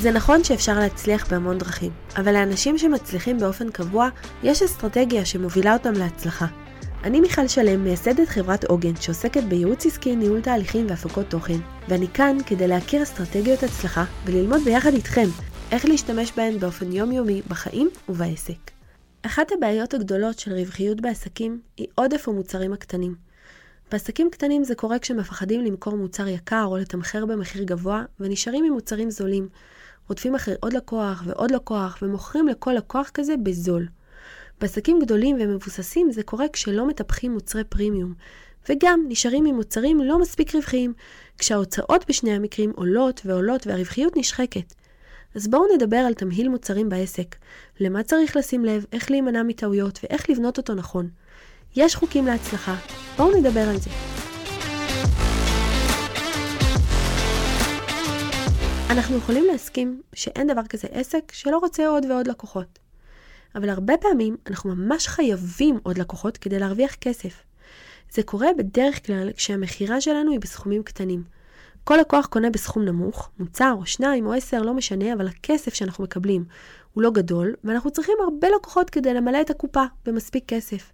זה נכון שאפשר להצליח בהמון דרכים, אבל לאנשים שמצליחים באופן קבוע, יש אסטרטגיה שמובילה אותם להצלחה. אני מיכל שלם, מייסדת חברת עוגן, שעוסקת בייעוץ עסקי, ניהול תהליכים והפקות תוכן, ואני כאן כדי להכיר אסטרטגיות הצלחה וללמוד ביחד איתכם איך להשתמש בהן באופן יומיומי בחיים ובעסק. אחת הבעיות הגדולות של רווחיות בעסקים היא עודף המוצרים הקטנים. בעסקים קטנים זה קורה כשמפחדים למכור מוצר יקר או לתמחר במחיר גבוה, ונשארים עם מוצרים זולים. רודפים אחרי עוד לקוח ועוד לקוח, ומוכרים לכל לקוח כזה בזול. בעסקים גדולים ומבוססים זה קורה כשלא מטפחים מוצרי פרימיום, וגם נשארים עם מוצרים לא מספיק רווחיים, כשההוצאות בשני המקרים עולות ועולות והרווחיות נשחקת. אז בואו נדבר על תמהיל מוצרים בעסק, למה צריך לשים לב, איך להימנע מטעויות ואיך לבנות אותו נכון. יש חוקים להצלחה, בואו נדבר על זה. אנחנו יכולים להסכים שאין דבר כזה עסק שלא רוצה עוד ועוד לקוחות. אבל הרבה פעמים אנחנו ממש חייבים עוד לקוחות כדי להרוויח כסף. זה קורה בדרך כלל כשהמכירה שלנו היא בסכומים קטנים. כל לקוח קונה בסכום נמוך, מוצר או שניים או עשר, לא משנה, אבל הכסף שאנחנו מקבלים הוא לא גדול, ואנחנו צריכים הרבה לקוחות כדי למלא את הקופה במספיק כסף.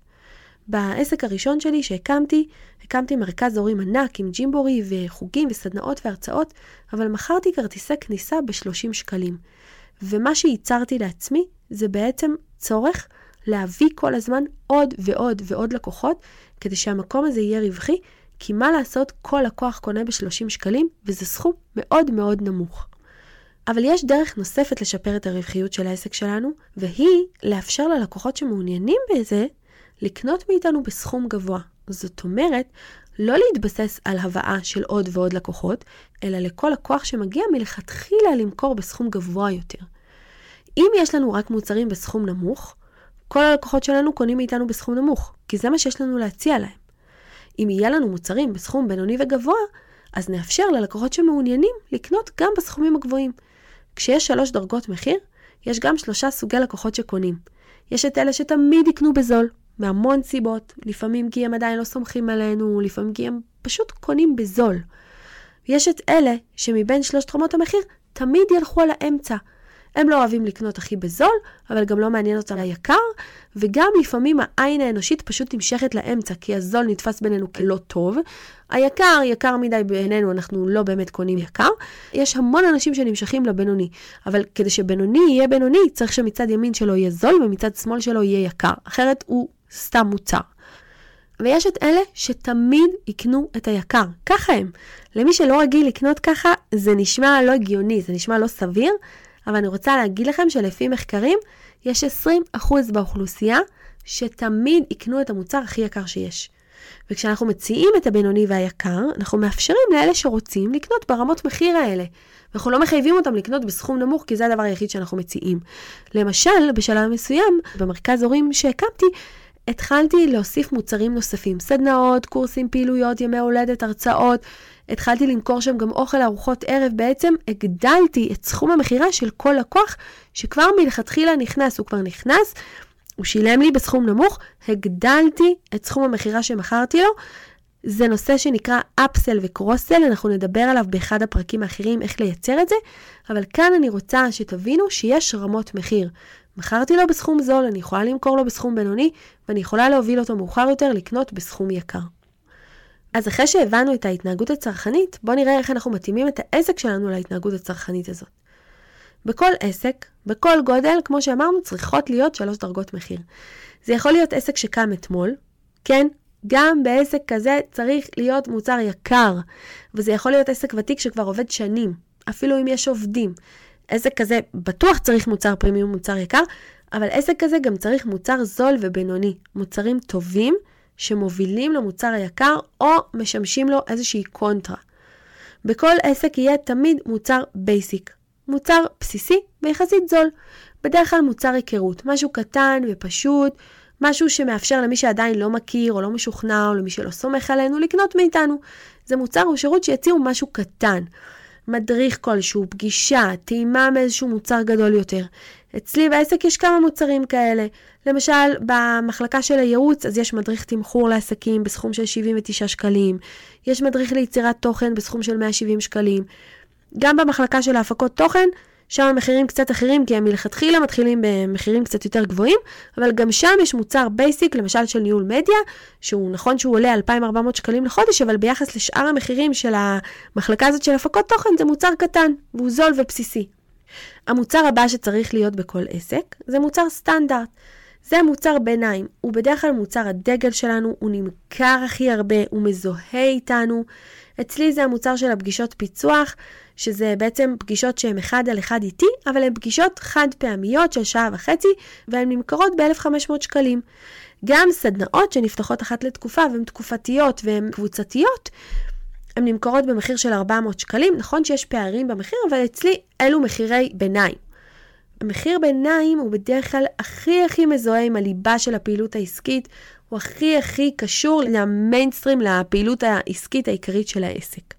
בעסק הראשון שלי שהקמתי, הקמתי מרכז הורים ענק עם ג'ימבורי וחוגים וסדנאות והרצאות, אבל מכרתי כרטיסי כניסה ב-30 שקלים. ומה שייצרתי לעצמי זה בעצם צורך להביא כל הזמן עוד ועוד ועוד לקוחות, כדי שהמקום הזה יהיה רווחי, כי מה לעשות, כל לקוח קונה ב-30 שקלים, וזה סכום מאוד מאוד נמוך. אבל יש דרך נוספת לשפר את הרווחיות של העסק שלנו, והיא לאפשר ללקוחות שמעוניינים בזה, לקנות מאיתנו בסכום גבוה. זאת אומרת, לא להתבסס על הבאה של עוד ועוד לקוחות, אלא לכל לקוח שמגיע מלכתחילה למכור בסכום גבוה יותר. אם יש לנו רק מוצרים בסכום נמוך, כל הלקוחות שלנו קונים מאיתנו בסכום נמוך, כי זה מה שיש לנו להציע להם. אם יהיה לנו מוצרים בסכום בינוני וגבוה, אז נאפשר ללקוחות שמעוניינים לקנות גם בסכומים הגבוהים. כשיש שלוש דרגות מחיר, יש גם שלושה סוגי לקוחות שקונים. יש את אלה שתמיד יקנו בזול, מהמון סיבות, לפעמים כי הם עדיין לא סומכים עלינו, לפעמים כי הם פשוט קונים בזול. יש את אלה שמבין שלושת רמות המחיר תמיד ילכו על האמצע, הם לא אוהבים לקנות הכי בזול, אבל גם לא מעניין אותם היקר, וגם לפעמים העין האנושית פשוט נמשכת לאמצע, כי הזול נתפס בינינו כלא טוב. היקר, יקר מדי בעינינו, אנחנו לא באמת קונים יקר. יש המון אנשים שנמשכים לבינוני, אבל כדי שבינוני יהיה בינוני, צריך שמצד ימין שלו יהיה זול ומצד שמאל שלו יהיה יקר, אחרת הוא סתם מוצר. ויש את אלה שתמיד יקנו את היקר, ככה הם. למי שלא רגיל לקנות ככה, זה נשמע לא הגיוני, זה נשמע לא סביר, אבל אני רוצה להגיד לכם שלפי מחקרים, יש 20% באוכלוסייה שתמיד יקנו את המוצר הכי יקר שיש. וכשאנחנו מציעים את הבינוני והיקר, אנחנו מאפשרים לאלה שרוצים לקנות ברמות מחיר האלה. אנחנו לא מחייבים אותם לקנות בסכום נמוך, כי זה הדבר היחיד שאנחנו מציעים. למשל, בשלב מסוים, במרכז הורים שהקמתי, התחלתי להוסיף מוצרים נוספים, סדנאות, קורסים, פעילויות, ימי הולדת, הרצאות. התחלתי למכור שם גם אוכל לארוחות ערב, בעצם הגדלתי את סכום המכירה של כל לקוח שכבר מלכתחילה נכנס, הוא כבר נכנס, הוא שילם לי בסכום נמוך, הגדלתי את סכום המכירה שמכרתי לו. זה נושא שנקרא אפסל וקרוסל, אנחנו נדבר עליו באחד הפרקים האחרים איך לייצר את זה, אבל כאן אני רוצה שתבינו שיש רמות מחיר. מכרתי לו בסכום זול, אני יכולה למכור לו בסכום בינוני, ואני יכולה להוביל אותו מאוחר יותר לקנות בסכום יקר. אז אחרי שהבנו את ההתנהגות הצרכנית, בואו נראה איך אנחנו מתאימים את העסק שלנו להתנהגות הצרכנית הזאת. בכל עסק, בכל גודל, כמו שאמרנו, צריכות להיות שלוש דרגות מחיר. זה יכול להיות עסק שקם אתמול, כן, גם בעסק כזה צריך להיות מוצר יקר, וזה יכול להיות עסק ותיק שכבר עובד שנים, אפילו אם יש עובדים. עסק כזה בטוח צריך מוצר פרימיום, מוצר יקר, אבל עסק כזה גם צריך מוצר זול ובינוני, מוצרים טובים שמובילים למוצר היקר או משמשים לו איזושהי קונטרה. בכל עסק יהיה תמיד מוצר basic, מוצר בסיסי ויחסית זול. בדרך כלל מוצר היכרות, משהו קטן ופשוט, משהו שמאפשר למי שעדיין לא מכיר או לא משוכנע או למי שלא סומך עלינו לקנות מאיתנו. זה מוצר או שירות שיציעו משהו קטן. מדריך כלשהו, פגישה, טעימה מאיזשהו מוצר גדול יותר. אצלי בעסק יש כמה מוצרים כאלה. למשל, במחלקה של הייעוץ, אז יש מדריך תמחור לעסקים בסכום של 79 שקלים. יש מדריך ליצירת תוכן בסכום של 170 שקלים. גם במחלקה של ההפקות תוכן, שם המחירים קצת אחרים, כי הם מלכתחילה מתחילים במחירים קצת יותר גבוהים, אבל גם שם יש מוצר בייסיק, למשל של ניהול מדיה, שהוא נכון שהוא עולה 2,400 שקלים לחודש, אבל ביחס לשאר המחירים של המחלקה הזאת של הפקות תוכן, זה מוצר קטן, והוא זול ובסיסי. המוצר הבא שצריך להיות בכל עסק, זה מוצר סטנדרט. זה מוצר ביניים, הוא בדרך כלל מוצר הדגל שלנו, הוא נמכר הכי הרבה, הוא מזוהה איתנו. אצלי זה המוצר של הפגישות פיצוח, שזה בעצם פגישות שהן אחד על אחד איתי, אבל הן פגישות חד פעמיות של שעה וחצי, והן נמכרות ב-1,500 שקלים. גם סדנאות שנפתחות אחת לתקופה והן תקופתיות והן קבוצתיות, הן נמכרות במחיר של 400 שקלים. נכון שיש פערים במחיר, אבל אצלי אלו מחירי ביניים. המחיר ביניים הוא בדרך כלל הכי הכי מזוהה עם הליבה של הפעילות העסקית, הוא הכי הכי קשור למיינסטרים, לפעילות העסקית העיקרית של העסק.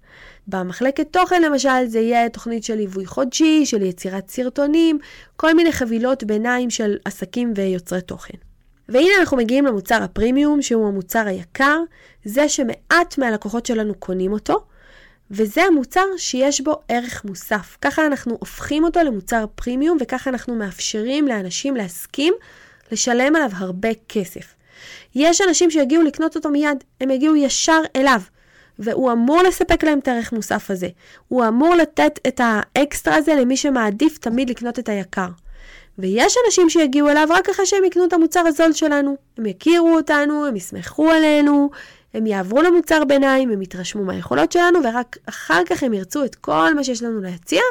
במחלקת תוכן למשל זה יהיה תוכנית של ליווי חודשי, של יצירת סרטונים, כל מיני חבילות ביניים של עסקים ויוצרי תוכן. והנה אנחנו מגיעים למוצר הפרימיום, שהוא המוצר היקר, זה שמעט מהלקוחות שלנו קונים אותו, וזה המוצר שיש בו ערך מוסף. ככה אנחנו הופכים אותו למוצר פרימיום, וככה אנחנו מאפשרים לאנשים להסכים לשלם עליו הרבה כסף. יש אנשים שיגיעו לקנות אותו מיד, הם יגיעו ישר אליו. והוא אמור לספק להם את הערך מוסף הזה. הוא אמור לתת את האקסטרה הזה למי שמעדיף תמיד לקנות את היקר. ויש אנשים שיגיעו אליו רק אחרי שהם יקנו את המוצר הזול שלנו. הם יכירו אותנו, הם יסמכו עלינו, הם יעברו למוצר ביניים, הם יתרשמו מהיכולות שלנו, ורק אחר כך הם ירצו את כל מה שיש לנו להציע,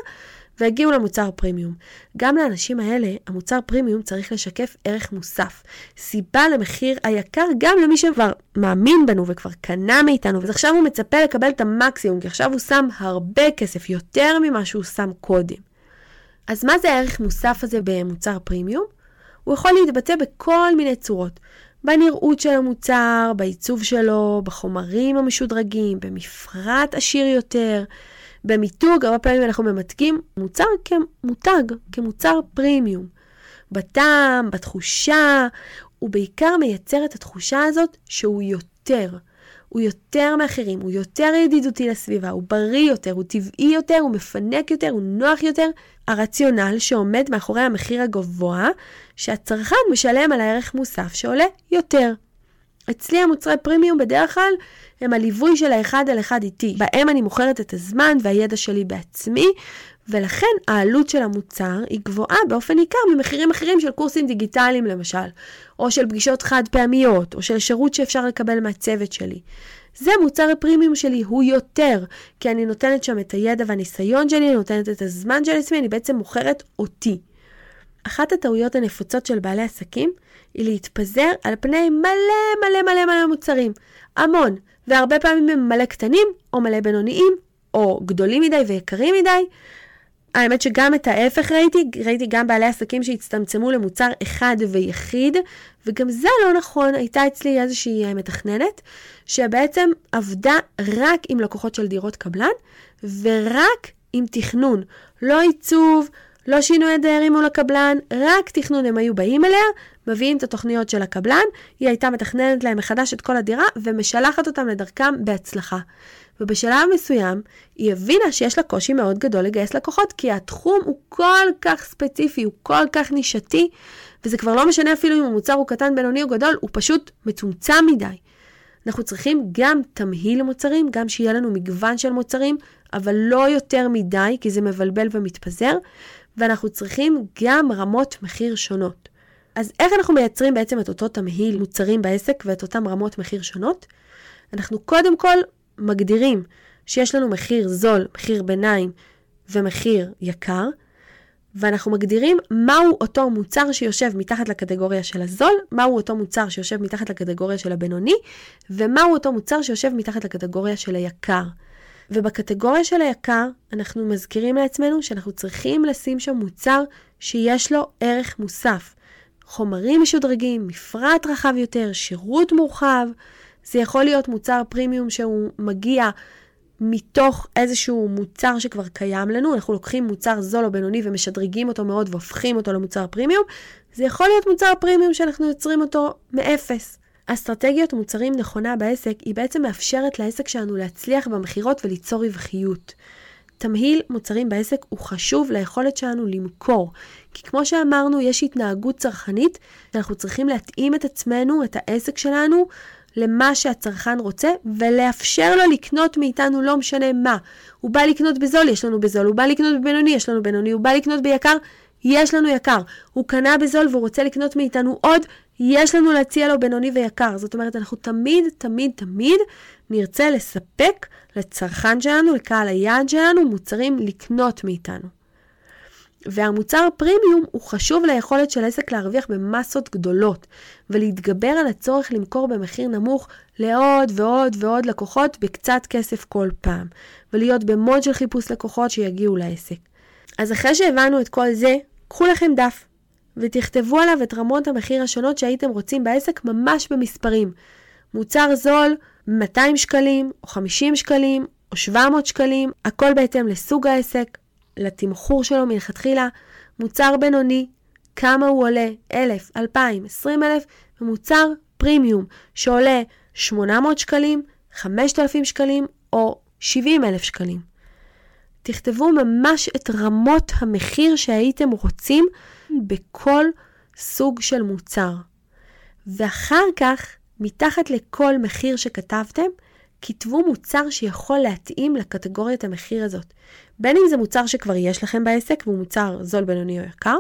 והגיעו למוצר פרימיום. גם לאנשים האלה, המוצר פרימיום צריך לשקף ערך מוסף. סיבה למחיר היקר גם למי שכבר מאמין בנו וכבר קנה מאיתנו, אז עכשיו הוא מצפה לקבל את המקסימום, כי עכשיו הוא שם הרבה כסף, יותר ממה שהוא שם קודם. אז מה זה הערך מוסף הזה במוצר פרימיום? הוא יכול להתבטא בכל מיני צורות. בנראות של המוצר, בעיצוב שלו, בחומרים המשודרגים, במפרט עשיר יותר, במיתוג, הרבה פעמים אנחנו ממתגים מוצר כמותג, כמוצר פרימיום. בטעם, בתחושה, הוא בעיקר מייצר את התחושה הזאת שהוא יותר. הוא יותר מאחרים, הוא יותר ידידותי לסביבה, הוא בריא יותר, הוא טבעי יותר, הוא מפנק יותר, הוא נוח יותר. הרציונל שעומד מאחורי המחיר הגבוה, שהצרכן משלם על הערך מוסף שעולה יותר. אצלי המוצרי פרימיום בדרך כלל הם הליווי של האחד על אחד איתי. בהם אני מוכרת את הזמן והידע שלי בעצמי, ולכן העלות של המוצר היא גבוהה באופן ניכר ממחירים אחרים של קורסים דיגיטליים למשל, או של פגישות חד פעמיות, או של שירות שאפשר לקבל מהצוות שלי. זה מוצר הפרימיום שלי, הוא יותר, כי אני נותנת שם את הידע והניסיון שלי, אני נותנת את הזמן של עצמי, אני בעצם מוכרת אותי. אחת הטעויות הנפוצות של בעלי עסקים היא להתפזר על פני מלא מלא מלא מלא מוצרים. המון. והרבה פעמים הם מלא קטנים, או מלא בינוניים, או גדולים מדי ויקרים מדי. האמת שגם את ההפך ראיתי, ראיתי גם בעלי עסקים שהצטמצמו למוצר אחד ויחיד, וגם זה לא נכון, הייתה אצלי איזושהי מתכננת, שבעצם עבדה רק עם לקוחות של דירות קבלן, ורק עם תכנון, לא עיצוב, לא שינוי הדיירים מול הקבלן, רק תכנון הם היו באים אליה, מביאים את התוכניות של הקבלן, היא הייתה מתכננת להם מחדש את כל הדירה ומשלחת אותם לדרכם בהצלחה. ובשלב מסוים היא הבינה שיש לה קושי מאוד גדול לגייס לקוחות, כי התחום הוא כל כך ספציפי, הוא כל כך נישתי, וזה כבר לא משנה אפילו אם המוצר הוא קטן, בינוני או גדול, הוא פשוט מצומצם מדי. אנחנו צריכים גם תמהיל מוצרים, גם שיהיה לנו מגוון של מוצרים, אבל לא יותר מדי, כי זה מבלבל ומתפזר, ואנחנו צריכים גם רמות מחיר שונות. אז איך אנחנו מייצרים בעצם את אותו תמהיל מוצרים בעסק ואת אותן רמות מחיר שונות? אנחנו קודם כל מגדירים שיש לנו מחיר זול, מחיר ביניים ומחיר יקר, ואנחנו מגדירים מהו אותו מוצר שיושב מתחת לקטגוריה של הזול, מהו אותו מוצר שיושב מתחת לקטגוריה של הבינוני, ומהו אותו מוצר שיושב מתחת לקטגוריה של היקר. ובקטגוריה של היקר, אנחנו מזכירים לעצמנו שאנחנו צריכים לשים שם מוצר שיש לו ערך מוסף. חומרים משודרגים, מפרט רחב יותר, שירות מורחב. זה יכול להיות מוצר פרימיום שהוא מגיע מתוך איזשהו מוצר שכבר קיים לנו, אנחנו לוקחים מוצר זול או בינוני ומשדרגים אותו מאוד והופכים אותו למוצר פרימיום. זה יכול להיות מוצר פרימיום שאנחנו יוצרים אותו מאפס. אסטרטגיות מוצרים נכונה בעסק היא בעצם מאפשרת לעסק שלנו להצליח במכירות וליצור רווחיות. תמהיל מוצרים בעסק הוא חשוב ליכולת שלנו למכור. כי כמו שאמרנו, יש התנהגות צרכנית, שאנחנו צריכים להתאים את עצמנו, את העסק שלנו, למה שהצרכן רוצה, ולאפשר לו לקנות מאיתנו לא משנה מה. הוא בא לקנות בזול, יש לנו בזול, הוא בא לקנות בבינוני, יש לנו בינוני, הוא בא לקנות ביקר, יש לנו יקר. הוא קנה בזול והוא רוצה לקנות מאיתנו עוד, יש לנו להציע לו בינוני ויקר. זאת אומרת, אנחנו תמיד, תמיד, תמיד נרצה לספק לצרכן שלנו, לקהל היעד שלנו, מוצרים לקנות מאיתנו. והמוצר פרימיום הוא חשוב ליכולת של עסק להרוויח במסות גדולות, ולהתגבר על הצורך למכור במחיר נמוך לעוד ועוד ועוד לקוחות בקצת כסף כל פעם, ולהיות במוד של חיפוש לקוחות שיגיעו לעסק. אז אחרי שהבנו את כל זה, קחו לכם דף, ותכתבו עליו את רמות המחיר השונות שהייתם רוצים בעסק ממש במספרים. מוצר זול, 200 שקלים, או 50 שקלים, או 700 שקלים, הכל בהתאם לסוג העסק, לתמחור שלו מלכתחילה. מוצר בינוני, כמה הוא עולה, 1,000, 2,000, 20,000, ומוצר פרימיום, שעולה 800 שקלים, 5,000 שקלים, או 70,000 שקלים. תכתבו ממש את רמות המחיר שהייתם רוצים בכל סוג של מוצר. ואחר כך, מתחת לכל מחיר שכתבתם, כתבו מוצר שיכול להתאים לקטגוריית המחיר הזאת. בין אם זה מוצר שכבר יש לכם בעסק והוא מוצר זול, בינוני או יקר,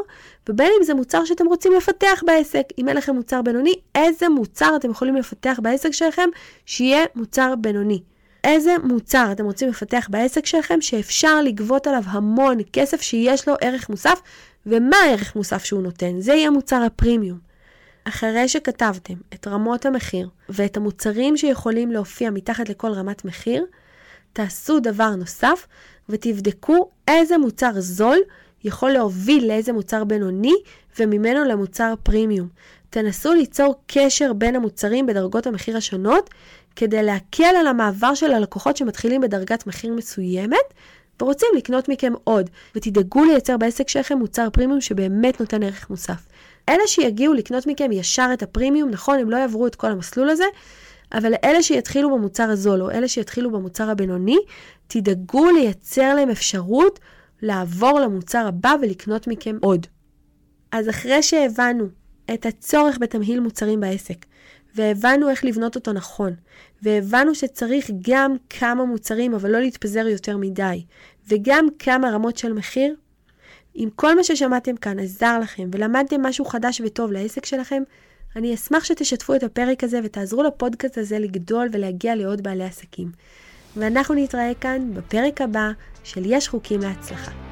ובין אם זה מוצר שאתם רוצים לפתח בעסק. אם אין לכם מוצר בינוני, איזה מוצר אתם יכולים לפתח בעסק שלכם שיהיה מוצר בינוני. איזה מוצר אתם רוצים לפתח בעסק שלכם שאפשר לגבות עליו המון כסף שיש לו ערך מוסף, ומה הערך מוסף שהוא נותן. זה יהיה מוצר הפרימיום. אחרי שכתבתם את רמות המחיר ואת המוצרים שיכולים להופיע מתחת לכל רמת מחיר, תעשו דבר נוסף ותבדקו איזה מוצר זול יכול להוביל לאיזה מוצר בינוני וממנו למוצר פרימיום. תנסו ליצור קשר בין המוצרים בדרגות המחיר השונות כדי להקל על המעבר של הלקוחות שמתחילים בדרגת מחיר מסוימת ורוצים לקנות מכם עוד, ותדאגו לייצר בעסק שלכם מוצר פרימיום שבאמת נותן ערך מוסף. אלה שיגיעו לקנות מכם ישר את הפרימיום, נכון, הם לא יעברו את כל המסלול הזה, אבל אלה שיתחילו במוצר הזול, או אלה שיתחילו במוצר הבינוני, תדאגו לייצר להם אפשרות לעבור למוצר הבא ולקנות מכם עוד. אז אחרי שהבנו את הצורך בתמהיל מוצרים בעסק, והבנו איך לבנות אותו נכון, והבנו שצריך גם כמה מוצרים, אבל לא להתפזר יותר מדי, וגם כמה רמות של מחיר, אם כל מה ששמעתם כאן עזר לכם ולמדתם משהו חדש וטוב לעסק שלכם, אני אשמח שתשתפו את הפרק הזה ותעזרו לפודקאסט הזה לגדול ולהגיע לעוד בעלי עסקים. ואנחנו נתראה כאן בפרק הבא של יש חוקים להצלחה.